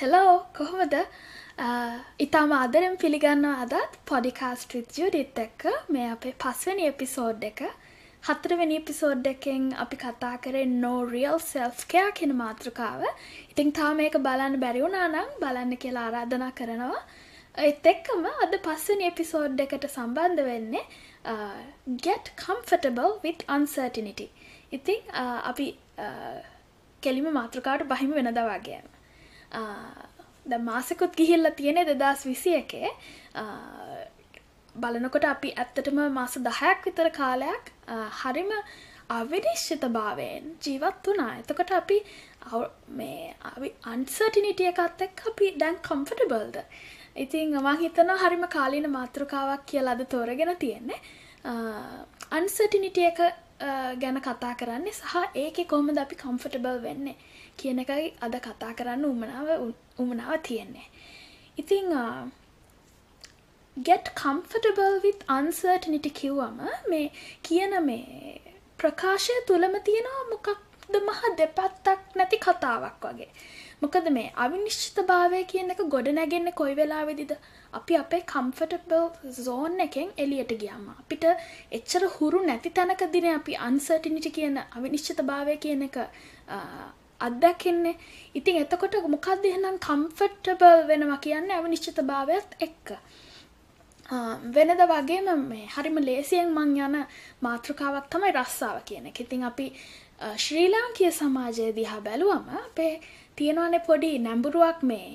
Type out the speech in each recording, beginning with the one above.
Hello කොහොමද? ඉතාම ආදරෙන් පිළිගන්න අදත් පොඩිකාස්ට් විත්ජුඩිත් එක්ක මේ අපේ පස්වනි එපිසෝඩ් එක. හතරවෙනි එපිසෝඩ් එකෙන් අපි කතා කරේ නෝ රියල් සෙල්ෆ්කයා කියන මාතෘකාව. ඉතිං තා මේක බලන්න බැරිවුනා නම් බලන්න කියලා ආරාධනා කරනවා. එත් එක්කම අද පස්සනි එපිසෝඩ් එකට සම්බන්ධ වෙන්නේ get comfortable with uncertainty. ඉතිං අපි කෙලිම මාතෘකාට බහිම වෙනද වගේම. ද මාසකුත් ගිහිල්ල තියෙනෙ දෙදස් විසි එකේ බලනකොට අපි ඇත්තටම මාස දහයක් විතර කාලයක් හරිම අවිනිශ්චිත භාවයෙන් ජීවත් වනා එතකොට අපි මේ අන්සර්ටිනිටිය එකත් එක් අපි දැන් කම්ෆටබල්ද ඉතින් මං හිතනවා හරිම කාලීන මාතෘකාවක් කියලා අද තෝරගෙන තියෙන්නේ. අන්සර්ටිනිටිය එක ගැන කතා කරන්නේ සහ ඒක කොහොමද අපි කම්ෆටබල් වෙන්නේ කියන එකයි අද කතා කරන්න උමනාව උමනාව තියෙන්නේ. ඉතිං get comfortable with uncertainty කිව්වම මේ කියන මේ ප්‍රකාශය තුළම තියෙනවා මොකක්ද මහ දෙපැත්තක් නැති කතාවක් වගේ. මොකද මේ අවිනිශ්චිත භාවය කියන එක ගොඩ නැගෙන්න කොයි වෙලාවෙදිද? අපි අපේ කම්ෆටබල් සෝන් එකෙන් එලියට ගියාම. අපිට එච්චර හුරු නැති තැනකදින අපි අන්සර්ටිනිටි කියන අවිනිශ්චිත භාවය කියන එක අත්දැකෙන්නේ. ඉතින් එතකොට මොකක්ද එහෙනම් කම්ෆර්ටබල් වෙනවා කියන්නේ අවිනිශ්චිත භාවයත් එක්ක? වෙනද වගේම මේ හරිම ලේසියෙන් මං යන මාතෘකාවක් තමයි රස්සාව කියන එක. ඉතින් අපි ශ්‍රී ලාංකීය සමාජය දිහා බැලුවම අපේ තියෙනවනේ පොඩි නැඹුරුවක් මේ.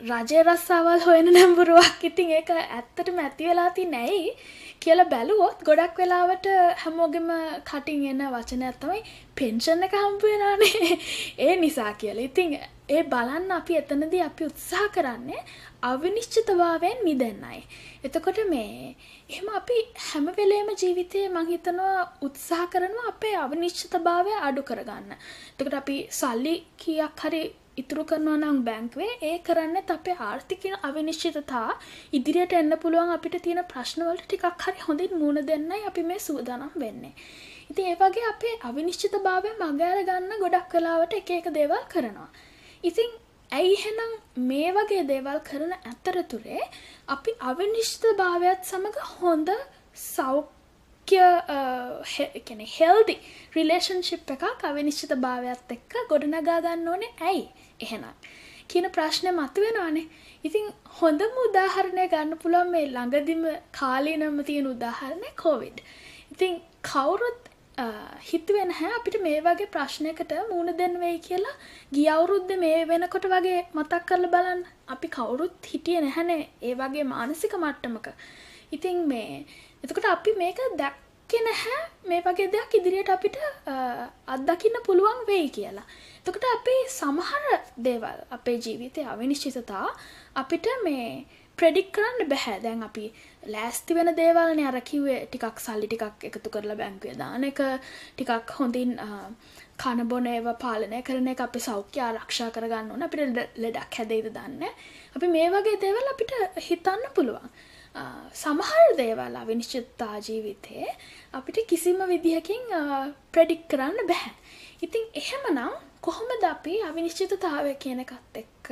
රජය රස්සාවල් හොයන නැඹුරුවක්. ඉතින් ඒක ඇත්තටම ඇති වෙලා තියෙන්නේ ඇයි කියලා බැලුවොත් ගොඩක් වෙලාවට හැමෝගෙම කටින් එන වචනයක් තමයි පෙන්ෂන් එක හම්බ වෙනානේ ඒ නිසා කියලා. ඉතින් ඒ බලන්න අපි එතනදී අපි උත්සාහ කරන්නේ අවිනිශ්චිතභාවයෙන් මිදෙන්නයි. එතකොට මේ එහෙම අපි හැම වෙලේම ජීවිතේ මං හිතනවා උත්සාහ කරනවා අපේ අවිනිශ්චිතභාවය අඩු කරගන්න. එතකොට අපි සල්ලි කීයක් හරි ඉතුරු කරනවා නම් බැංකුවේ ඒ කරන්නත් අපේ ආර්ථික අවිනිශ්චිතතා ඉදිරියට එන්න පුළුවන් අපිට තියෙන ප්‍රශ්නවලට ටිකක් හරි හොඳින් මුණ දෙන්නයි අපි මේ සූදානම් වෙන්නේ. ඉතින් ඒ වගේ අපේ අවිනිශ්චිත භාවය මගහැර ගන්න ගොඩක් වෙලාවට එක එක දේවල් කරනවා. ඉතින් ඇයි එහෙනම් මේ වගේ දේවල් කරන අතරතුරේ අපි අවිනිශ්චිත භාවයත් සමඟ හොඳ සෞඛ්‍ය හෙල්දි රිලේෂන්ශිප් එකක් අවිනිශ්චිත භාවයත් එක්ක ගොඩනගා ගන්න ඕනේ. ඇයි එහෙනම්? කියන ප්‍රශ්නය මතුවෙනවානේ. ඉතින් හොඳම උදාහරණය ගන්න පුළුවන් මේ ළඟදිම කාලීනම තියෙන උදාහරණය කෝවිඩ් ඉතින් කවුරුත් හිතුවෙන හැ අපිට මේ වගේ ප්‍රශ්නයකට මුණ දෙන්න වෙයි කියලා. ගිය අවුරුද්ද මේ වෙනකොට වගේ මතක් කරලා බලන්න. අපි කවුරුත් හිටියේ නැහැනේ ඒ වගේ මානසික මට්ටමක. ඉතින් මේ එතකොට අපි මේක දැක්කේ නැහැ. මේ වගේ දෙයක් ඉදිරියට අපිට අත්දකින්න පුළුවන් වෙයි කියලා. එතකොට අපේ සමහර දේවල් අපේ ජීවිතය අවිනිශ්චිතතා අපිට මේ ප්‍රඩික් කරන්න බැහැ දැන් අපි ලෑස්ති වෙන දේවල්න අර කිව්වේ ටිකක් සල්ලි ටිකක් එකතු කරලා බැංකුවේ දාන එක. ටිකක් හොඳින් කනබොන ඒව පාලනය කරන එක අපි සෞඛ්‍ය ආරක්ෂා කරගන්න ඕන. අපිට ලෙඩක් හැදෙයිද දන්න. අපි මේ වගේ දේවල් අපිට හිතන්න පුළුවන්. සමහර දේවල් අවිනිශ්චිතතා ජීවිතේ අපිට කිසිම විදිහකින් ප්‍රඩික් කරන්න බැහැ ඉතින් එහෙමනම් කොහොමද අපි අවිනිශ්චිතතාවය කියන එකත් එක්ක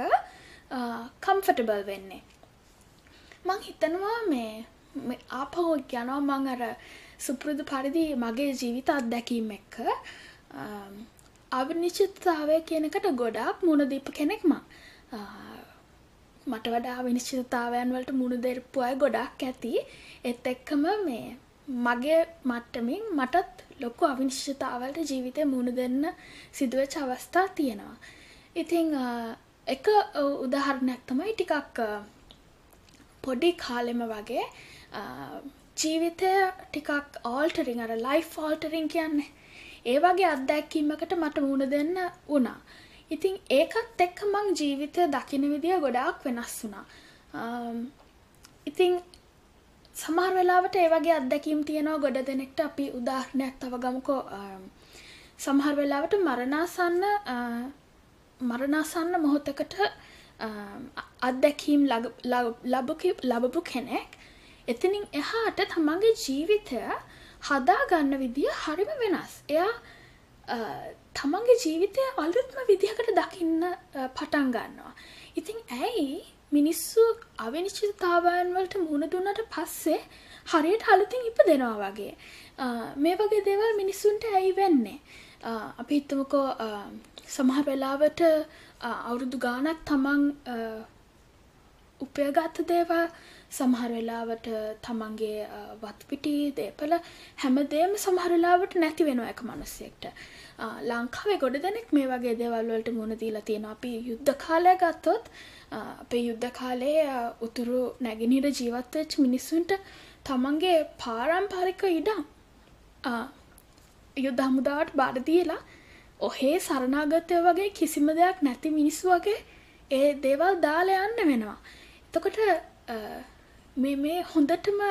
කම්ෆටබල් වෙන්නේ? මං හිතනවා මේ ආපහු යනවා මං අර සුපුරුදු පරිදි මගේ ජීවිත අත්දැකීම එක්ක. අවිනිශ්චිතතාවය කියනකට ගොඩාක් මුණදීප කෙනෙක් මං. මට වඩා විනිශ්චිතතාවයන් වලට මුණදෙරපු අය ගොඩක් ඇති. එත් එක්කම මේ මගේ මට්ටමින් මටත් ලොකු අවිනිශ්චිතාවලට ජීවිතය මුණ දෙන්න සිදුවච්ච අවස්ථා තියෙනවා. ඉතිං එක උදාහරණයක් තමයි ටිකක් පොඩි කාලෙම වගේ ජීවිතය ටිකක් ඕල්ටරිං අර ලයිෆ් ෝල්ටරිං කියන්නේ ඒ වගේ අත්දැක්කීමකට මට මුණ දෙන්න වුණා. ඉතිං ඒකත් එක්ක මං ජීවිතය දකින විදිිය ගොඩාක් වෙනස් වුණා. ඉතිං සමහර වෙලාවට ඒ වගේ අත්දැකීම් තියෙනවා ගොඩ දෙනෙක්ට අපි උදාහරණයක් තව ගමුකෝ සමහර වෙලාවට මරණාසන්න මරණාසන්න මොහොතකට අත්දැකීම් ලබපු කෙනෙක් එතනින් එහාට තමන්ගේ ජීවිතය හදාගන්න විදිය හරිම වෙනස්. එයා තමන්ගේ ජීවිතය අලුත්ම විදිහකට දකින්න පටන් ගන්නවා. ඉතින් ඇයි මිනිස්සු අවිනිශ්චිතතාවයන් වලට මුහුණ දුන්නට පස්සේ හරියට අලුතින් ඉප දෙනවා වගේ. මේ වගේ දේවල් මිනිස්සුන්ට ඇයි වෙන්නේ. අපි හිතමුකෝ සමහර වෙලාවට අවුරුදු ගානක් තමන් උපයගත්ත දේවල් සමහර වෙලාවට තමන්ගේ වත්පිටි දේපල හැමදේම සමහරලාවට නැති වෙනවා එක මනුස්සෙක්ට. ලංකාවේ ගොඩ දෙනෙක් මේ වගේ දේවල්වලට මුණ දීලා තියෙන අපි යුද්ධ කාලය ගත්තොත් අපේ යුද්ධ කාලයේ උතුරු නැගෙනහිර ජීවත්වෙච් මිනිස්සුන්ට තමන්ගේ පාරම්පරික ඉඩම් යුද්ධ හමුදාවට බාරදීලා ඔහේ සරණාගතය වගේ කිසිම දෙයක් නැති මිනිස්සු වගේ ඒ දේවල් දාලා යන්න වෙනවා. එතකොට මේ මේ හොඳටම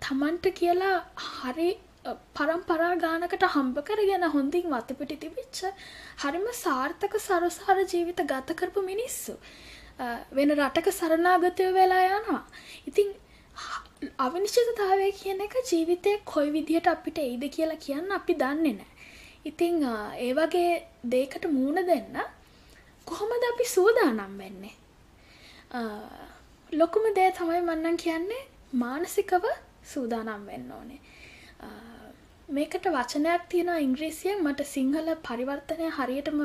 තමන්ට කියලා හරි පරම්පරා ගානකට හම්බ කරගෙන හොඳින් වතපිටි තිබිච්ච හරිම සාර්ථක සරසාර ජීවිත ගත කරපු මිනිස්සු වෙන රටක සරණාගතය වෙලා යනවා. ඉතින් අවිනිශ්චිතතාවය කියන එක ජීවිතය කොයි විදිහට අපිට එයිද කියලා කියන්න අපි දන්නේ නෑ. ඉතිං ඒ වගේ දේකට මූුණ දෙන්න කොහොමද අපි සූදානම් වෙන්නේ. ලොකුම දේ තමයි මන්නන් කියන්නේ මානසිකව සූදානම් වෙන්න ඕනේ. මේකට වචනයක් තියෙනවා ඉංග්‍රීසියෙන් මට සිංහල පරිවර්තනය හරියටම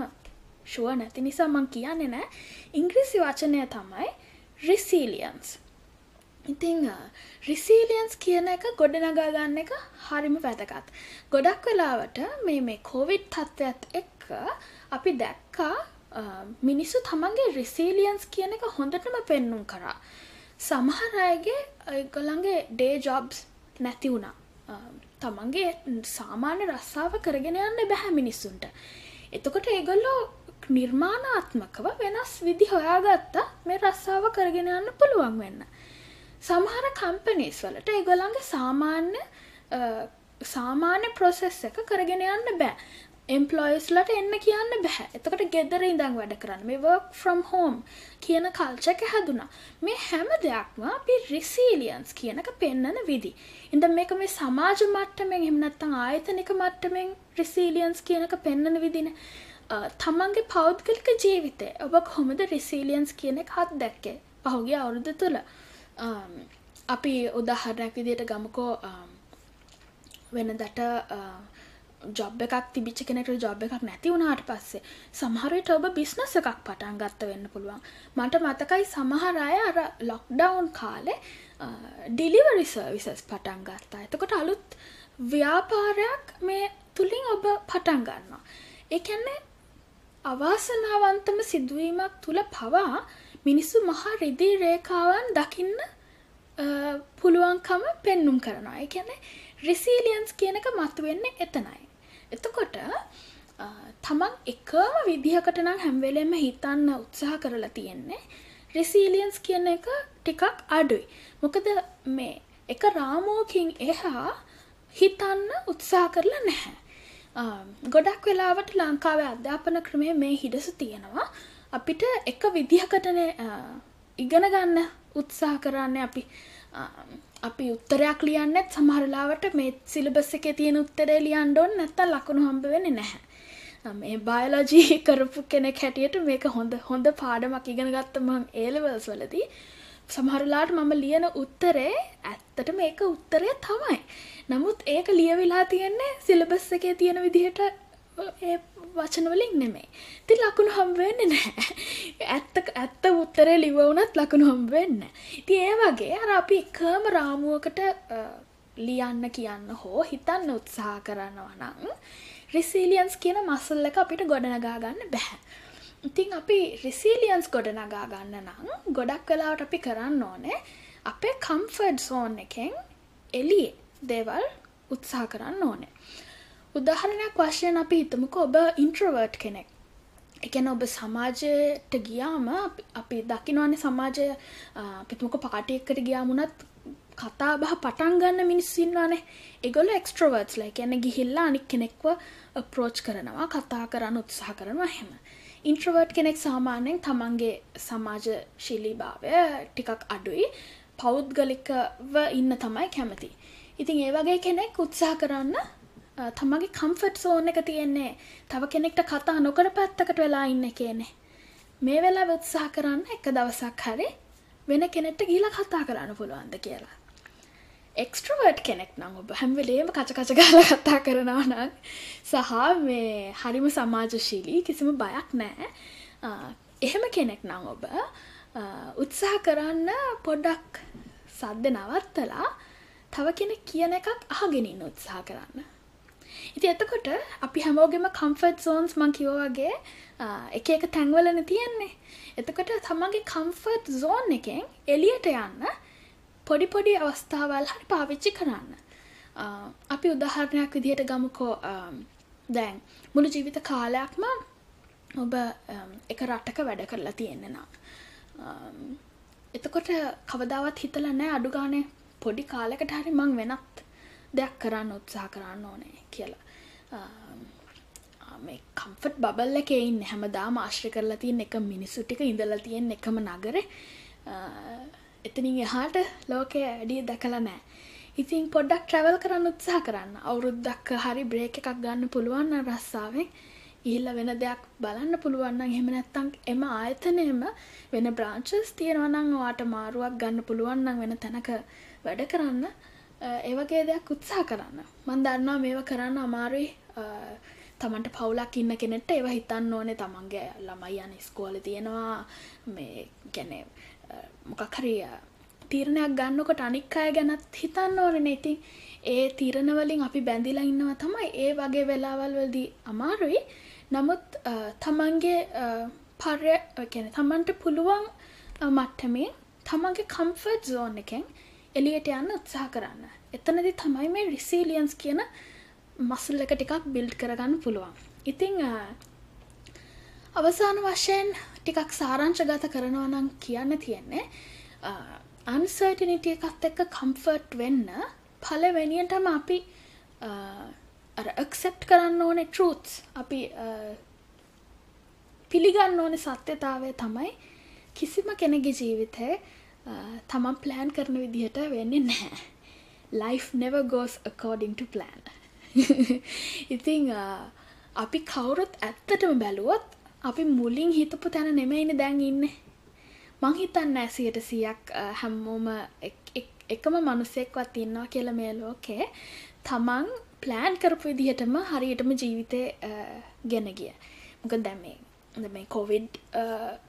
ශුව නැති නිසා මං කියන්නේ නෑ ඉංග්‍රීසි වචනය තමයි රිසීලියන්ස්. ඉතිං රිසීලියන්ස් කියන එක ගොඩනගා ගන්න එක හරිම වැදගත්. ගොඩක් වෙලාවට මේ මේ කෝවිඩ් තත්ත්වයක්ත් එක්ක අපි දැක්කා මිනිස්සු තමන්ගේ රිසීලියන්ස් කියන එක හොඳටම පෙන්නුම් කරා. සමහර අයගේ ගොළන්ගේ ඩේ ජොබ්ස් නැති වුණා. තමන්ගේ සාමාන්‍ය රස්සාාව කරගෙන යන්න බැහැ මිනිස්සුන්ට. එතකොට ඒගොල්ලෝ නිර්මාණාත්මකව වෙනස් විදි හොයාගත්ත මේ රස්සාාව කරගෙන යන්න පුළුවන් වෙන්න. සමහර කම්පනීස් වලට ඒගොලන්ගේ සාමාන්‍ය සාමාන්‍ය ප්‍රොසෙස් එක කරගෙන යන්න බෑ. එම්පලොයිස්ලට එන්න කියන්න බැහැ එතකට ගෙදර ඉඳං වැඩ කරන්න. මේ වර්ක් ෆ්‍රම් හෝම් කියන කල්චක හැදුනා. මේ හැම දෙයක්ම අපි රිසීලියන්ස් කියනක පෙන්නන විදි. ඉඳ මේක මේ සමාජ මට්ටමෙන් එමනත්තං ආයතනික මට්ටමෙන් රිසීලියන්ස් කියනක පෙන්නන විදින තමන්ගේ පෞද්ගලික ජීවිතය. ඔබ කොහොමද රිසීලියන්ස් කියන හත් දැක්කේ? පහුගේ අවුරුදු තුළ Um, අපි උදාහරණයක් විදියට ගමකෝ um, වෙන දට ජොබ් uh, එකක් තිබිච්ච කෙනෙට ජොබ් එකක් නැති වුණාට පස්සේ සමහරට ඔබ බිස්නස් එකක් පටන් ගත්ත වෙන්න පුළුවන්. මට මතකයි සමහර අය අර ලොක්ඩවුන් කාලේ uh, ඩිලිවරි සර්විසස් පටන් ගත්තා. එතකොට අලුත් ව්‍යාපාරයක් මේ තුළින් ඔබ පටන් ගන්නවා. ඒකැන්නේ අවාසනාවන්තම සිදුවීමක් තුළ පවා මිනිස්සු මහා රිදී රේකාවන් දකින්න පුළුවන්කම පෙන්නුම් කරනවා එකැනේ රිසීලියන්ස් කියනක මතුවෙන්නේ එතනයි එතකොට තමන් එකම විදිහකට නම් හැම්වෙලෙම හිතන්න උත්සාහ කරලා තියෙන්නේ රෙසීලියන්ස් කියන එක ටිකක් අඩුයි. මොකද මේ එක රාමෝකින් එහා හිතන්න උත්සාහ කරලා නැහැ. ගොඩක් වෙලාවට ලංකාවේ අධ්‍යාපන ක්‍රමය මේ හිඩසු තියෙනවා. අපිට එක විදිහකටන ඉගෙන ගන්න උත්සාහ කරන්න අපි අපි උත්තරයක් ලියන්නෙත් සමහරලාවට මේ සිලබස් එකේ තියෙන උත්තරේ ලියන්න ඕන නැත්තම් ලකුණු හම්බ වෙන්නේ නැහැ. මේ බයොලොජි කරපු කෙනෙක් හැටියට මේක හොඳ හොඳ පාඩමක් ඉගෙන ගත්ත මං A levels වලදී සමහරලාට මම ලියන උත්තරේ ඇත්තට මේක උත්තරය තමයි. නමුත් ඒක ලියවිලා තියෙන්නේ සිලබස් එකේ තියෙන විදිහට ඒ වචනවලින් නෙමෙයි. ඉතින් ලකුණු හම්බ වෙන්නේ නැහැ. ඇත්ත ඇත්ත උත්තරේ ලිව වුණත් ලකුණු හම්බ වෙන්නේ නැහැ. ඉතින් ඒ වගේ අර අපි එකම රාමුවකට ලියන්න කියන්න හෝ හිතන්න උත්සාහ කරනවා නම් රිසීලියන්ස් කියන මසල් එක අපිට ගොඩනගා ගන්න බෑ. ඉතින් අපි රිසීලියන්ස් ගොඩනගා ගන්න නම් ගොඩක් වෙලාවට අපි කරන්න ඕනේ අපේ කම්ෆර්ඩ් සෝන් එකෙන් එළියේ දේවල් උත්සාහ කරන්න ඕනේ. උදාහරණයක් වශයෙන් අපි හිතමුක ඔබ ඉන්ට්‍රවර්ට් කෙනෙක්. එකන ඔබ සමාජයට ගියාම අපි දකිනවන්නේ සමාජය පිතුමක පාටියක්කට ගියාමුණත් කතා බහ පටන් ගන්න මිනිස්සින්නවානේ එගොල එක්ස්ට්‍රවර්ට්ස් ලයි කියැන ගිහිල්ලා අනික් කෙනෙක්ව ප්‍රෝච් කරනවා කතා කරන්න උත්සාහ කරනවා හෙම ඉන්ට්‍රවර්ට් කෙනෙක් සාමාන්‍යයෙන් තමන්ගේ සමාජ ශිලී භාවය ටිකක් අඩුයි. පෞද්ගලිකව ඉන්න තමයි කැමති. ඉතින් ඒ වගේ කෙනෙක් උත්සාහ කරන්න තමගේ කම්ෆට් සෝන් එක තියෙන්නේ තව කෙනෙක්ට කතා නොකර පැත්තකට වෙලා ඉන්න කියනෙ. මේ වෙලා උත්සාහ කරන්න එක දවසක් හරි වෙන කෙනෙක්ට ගීල කතා කරන්න පුළුවන්ද කියලා. එක්ස්ට්‍රවර්ට් කෙනෙක් නම් ඔබ හැම්වෙලේම කචකච ගාල කතා කරනවා නම් සහ මේ හරිම සමාජශීලී කිසිම බයක් නෑ එහෙම කෙනෙක් නම් ඔබ උත්සාහ කරන්න පොඩ්ඩක් සද්ද නවත්තලා තව කෙනෙක් කියන එකක් අහගෙනන්න උත්සාහ කරන්න. ඉති එතකොට අපි හැමෝගෙම කම්ෆර්ට් සෝන්ස් මං කිවෝවගේ එක එක තැන්වලන තියෙන්නේ. එතකොට තමන්ගේ කම්ෆර්ට් සෝන් එකෙන් එලියට යන්න පොඩි පොඩි අවස්ථාවල් හරි පාවිච්චි කරන්න. අපි උදාහරණයක් විදිහට ගමුකෝ දැන් මුළු ජීවිත කාලයක්ම ඔබ එක රටක වැඩ කරලා තියෙන්න නම්. එතකොට කවදාවත් හිතල නෑ අඩුගානේ පොඩි කාලෙකට හරි මං වෙනත් දෙයක් කරන්න උත්සාහ කරන්න ඕනේ කියලා. මේ කම්ෆට් බබල්ල එකයින්න හැමදාම ආශ්‍රය කරලා තියෙන් එක මිනිස්සු ටික ඉඳලා තියෙන් එකම නගර එතනින් එහාට ලෝකය ඇඩිය දැකලා නෑ. ඉතින් පොඩ්ඩක් ට්‍රවල් කරන්න උත්සාහ කරන්න අවුරුද්දක් හරි බ්‍රේක එකක් ගන්න පුළුවන්න රස්සාාවෙන් ඉහිල්ල වෙන දෙයක් බලන්න පුළුවන්න එහෙම නැත්තං එම ආයතනයම වෙන බ්‍රාංචස් තියෙනවනං වාට මාරුවක් ගන්න පුළුවන්නම් වෙන තැනක වැඩ කරන්න ඒවගේ දෙයක් උත්සා කරන්න. මන් දන්නවා මේව කරන්න අමාරුයි. තමන්ට පවුලක් ඉන්න කෙනෙට ඒව හිතන්න ඕනේ. තමන්ගේ ළමයි යන ස්කෝල තියෙනවා. මේ ගැනේ මොකක් හරි තීරණයක් ගන්නකොට අනික් අය ගැනත් හිතන්න ඕනන ඉතින් ඒ තීරණවලින් අපි බැඳිලා ඉන්නවා තමයි ඒ වගේ වෙලාවල් වලදී අමාරුයි. නමුත් තමන්ගේ පර්ය ගැන තමන්ට පුළුවන් මට්ටමේ තමන්ගේ කම්ෆර්ට් සෝන් එකෙන් එලියට යන්න උත්සාහ කරන්න. එතනදි තමයි මේ රිසීලියන්ස් කියන මසල් එක ටිකක් බිල්ඩ් කරගන්න පුළුවන්. ඉතිං අවසාන වශයෙන් ටිකක් සාරංශ ගත කරනවා නම් කියන්න තියෙන්නේ අන්සර්ටිනිටිය එකත් එක්ක කම්ෆර්ට් වෙන්න පලවෙනියටම අපි ඇක්සෙප් කරන්න ඕනේ ටරූත්ස් අපි පිළිගන්න ඕන සත්‍යතාවය තමයි කිසිම කෙනෙගේ ජීවිතය තමන් ප්ලෑන් කරන විදිහට වෙන්නේ නැහැ. Life never goes according to plan. ඉතිං අපි කවුරුත් ඇත්තටම බැලුවොත් අපි මුලින් හිතපු තැන නෙමෙයින දැන් ඉන්න මං හිතන්න ඇසියට සියක් හැම්මෝම එකම මනුස්සෙක්වත් ඉන්නවා කියල මේ ලෝකේ තමන් ප්ලෑන් කරපු විදිහටම හරියටම ජීවිතය ගෙන ගිය මොක දැමේ මේ කොවිඩ්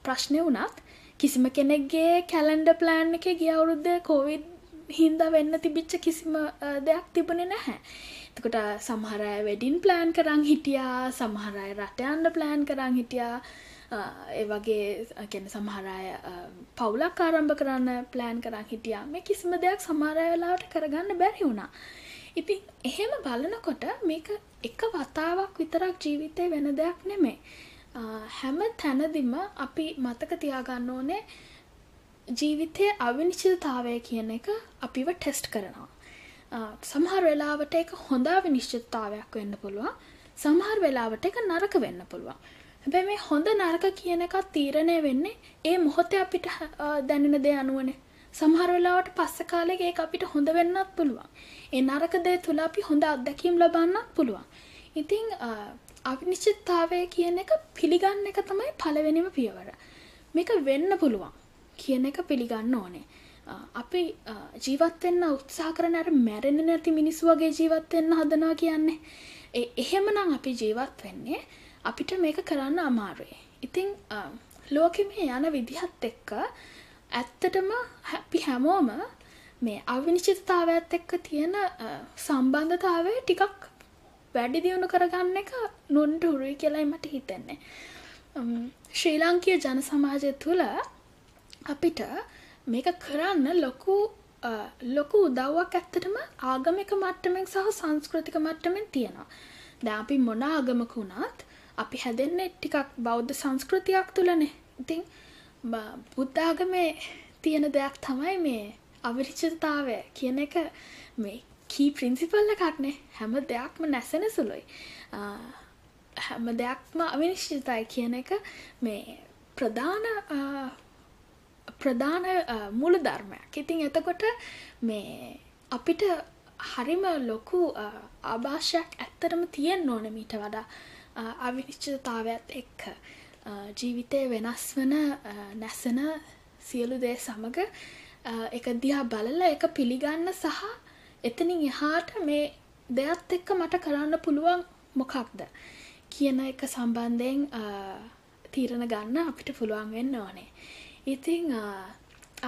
ප්‍රශ්නය වුණත් කිසිම කෙනෙක්ගේ කැලන්ඩ ප්ලෑන් එක ගිය අවුරුද්ධ කොවිඩ් හින්දා වෙන්න තිබිච්ච කිසිම දෙයක් තිබුණෙ නැහැ එතකොට සමහරය වෙඩින් ප්ලෑන් කරං හිටියා සමහරය රටයන්ඩ ප්ලෑන් කරං හිටියා ඒ වගේ ගැන සමහරය පවුලක් ආරම්භ කරන්න ප්ලෑන් කරන්න හිටියා මේ කිසිම දෙයක් සමාරයලාට කරගන්න බැරි වුණා. ඉතින් එහෙම බලනකොට මේක එක වතාවක් විතරක් ජීවිතය වෙන දෙයක් නෙමේ. හැම තැනදිම අපි මතක තියාගන්න ඕනේ ජීවිතය අවිනිශ්චිතතාවය කියන එක අපිව ටෙස්ට් කරනවා. සමහර වෙලාවට එක හොඳා විනිශ්චිතතාවයක් වෙන්න පුළුවන්. සමහර වෙලාවට එක නරක වෙන්න පුළුවන්. හැබැයි මේ හොඳ නරක කියන එකත් තීරණය වෙන්නේ ඒ මොහොතේ අපිට දැනෙන දේ අනුවනේ. සමහර වෙලාවට පස්ස කාලෙක ඒක අපිට හොඳ වෙන්නත් පුළුවන්. ඒ නරක දේ තුළ අපි හොඳ අත්දැකීම් ලබන්නත් පුළුවන්. ඉතිං අවිනිශ්චිතතාවය කියන එක පිළිගන්න එක තමයි පළවෙනිම පියවර. මේක වෙන්න පුළුවන් කියන එක පිළිගන්න ඕනේ. අපි ජීවත්වෙන්න උත්සා කරන අර මැරෙන නැති මිනිස්සු වගේ ජීවත්වෙන්න හදනවා කියන්නේ. ඒ එහෙමනම් අපි ජීවත් වෙන්නේ අපිට මේක කරන්න අමාරුවේ ඉතිං ලෝකෙ මේ යන විදිහත් එක්ක ඇත්තටම හැපි හැමෝම මේ අවිනිශ්චිතතාවයත් එක්ක තියෙන සම්බන්ධතාවය ටිකක් වැඩි දියුණු කරගන්න එක නොන්ට හුරුයි කියලායි මට හිතෙන්නේ ශ්‍රී ලංකීය ජන සමාජය තුළ අපිට මේක කරන්න ලොකු ලොකු උදව්වක් ඇත්තටම ආගමික මට්ටමෙන් සහ සංස්කෘතික මට්ටමෙන් තියෙනවා. දැන් අපි මොන ආගමක වුණත් අපි හැදෙන්නේ ටිකක් බෞද්ධ සංස්කෘතියක් තුලනේ. ඉතින් බුද්ධ ආගමේ තියෙන දෙයක් තමයි මේ අවිරිචිතතාවය කියන එක මේ කී ප්‍රින්සිපල් එකක්නේ. හැම දෙයක්ම නැසෙන සුළුයි. හැම දෙයක්ම අවිනිශ්චිතයි කියන එක මේ ප්‍රධාන ප්‍රධාන මුළු ධර්මයක් ඉතින් එතකොට මේ අපිට හරිම ලොකු ආභාෂයක් ඇත්තටම තියෙන්න ඕන මීට වඩා අවිනිශ්චිතතාවයත් එක්ක ජීවිතේ වෙනස් වන නැසෙන සියලු දේ සමඟ එක දිහා බලලා ඒක පිළිගන්න සහ එතනින් එහාට මේ දෙයත් එක්ක මට කරන්න පුළුවන් මොකක්ද කියන එක සම්බන්ධයෙන් තීරණ ගන්න අපිට පුළුවන් වෙන්න ඕනේ. ඉතින්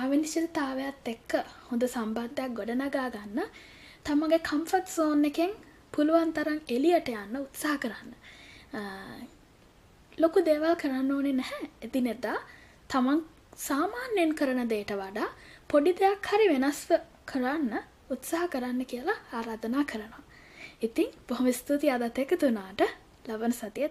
අවිනිශ්චිතතාවයත් එක්ක හොඳ සම්බන්ධයක් ගොඩනගා ගන්න තමන්ගේ කම්ෆර්ට් සෝන් එකෙන් පුළුවන් තරම් එළියට යන්න උත්සාහ කරන්න. ලොකු දේවල් කරන්න ඕනේ නැහැ. එදිනෙදා තමන් සාමාන්‍යයෙන් කරන දේට වඩා පොඩි දෙයක් හරි වෙනස්ව කරන්න උත්සාහ කරන්න කියලා ආරාධනා කරනවා. ඉතින් බොහොම ස්තුතියි අදත් එකතු වුණාට. ලබන සතියේ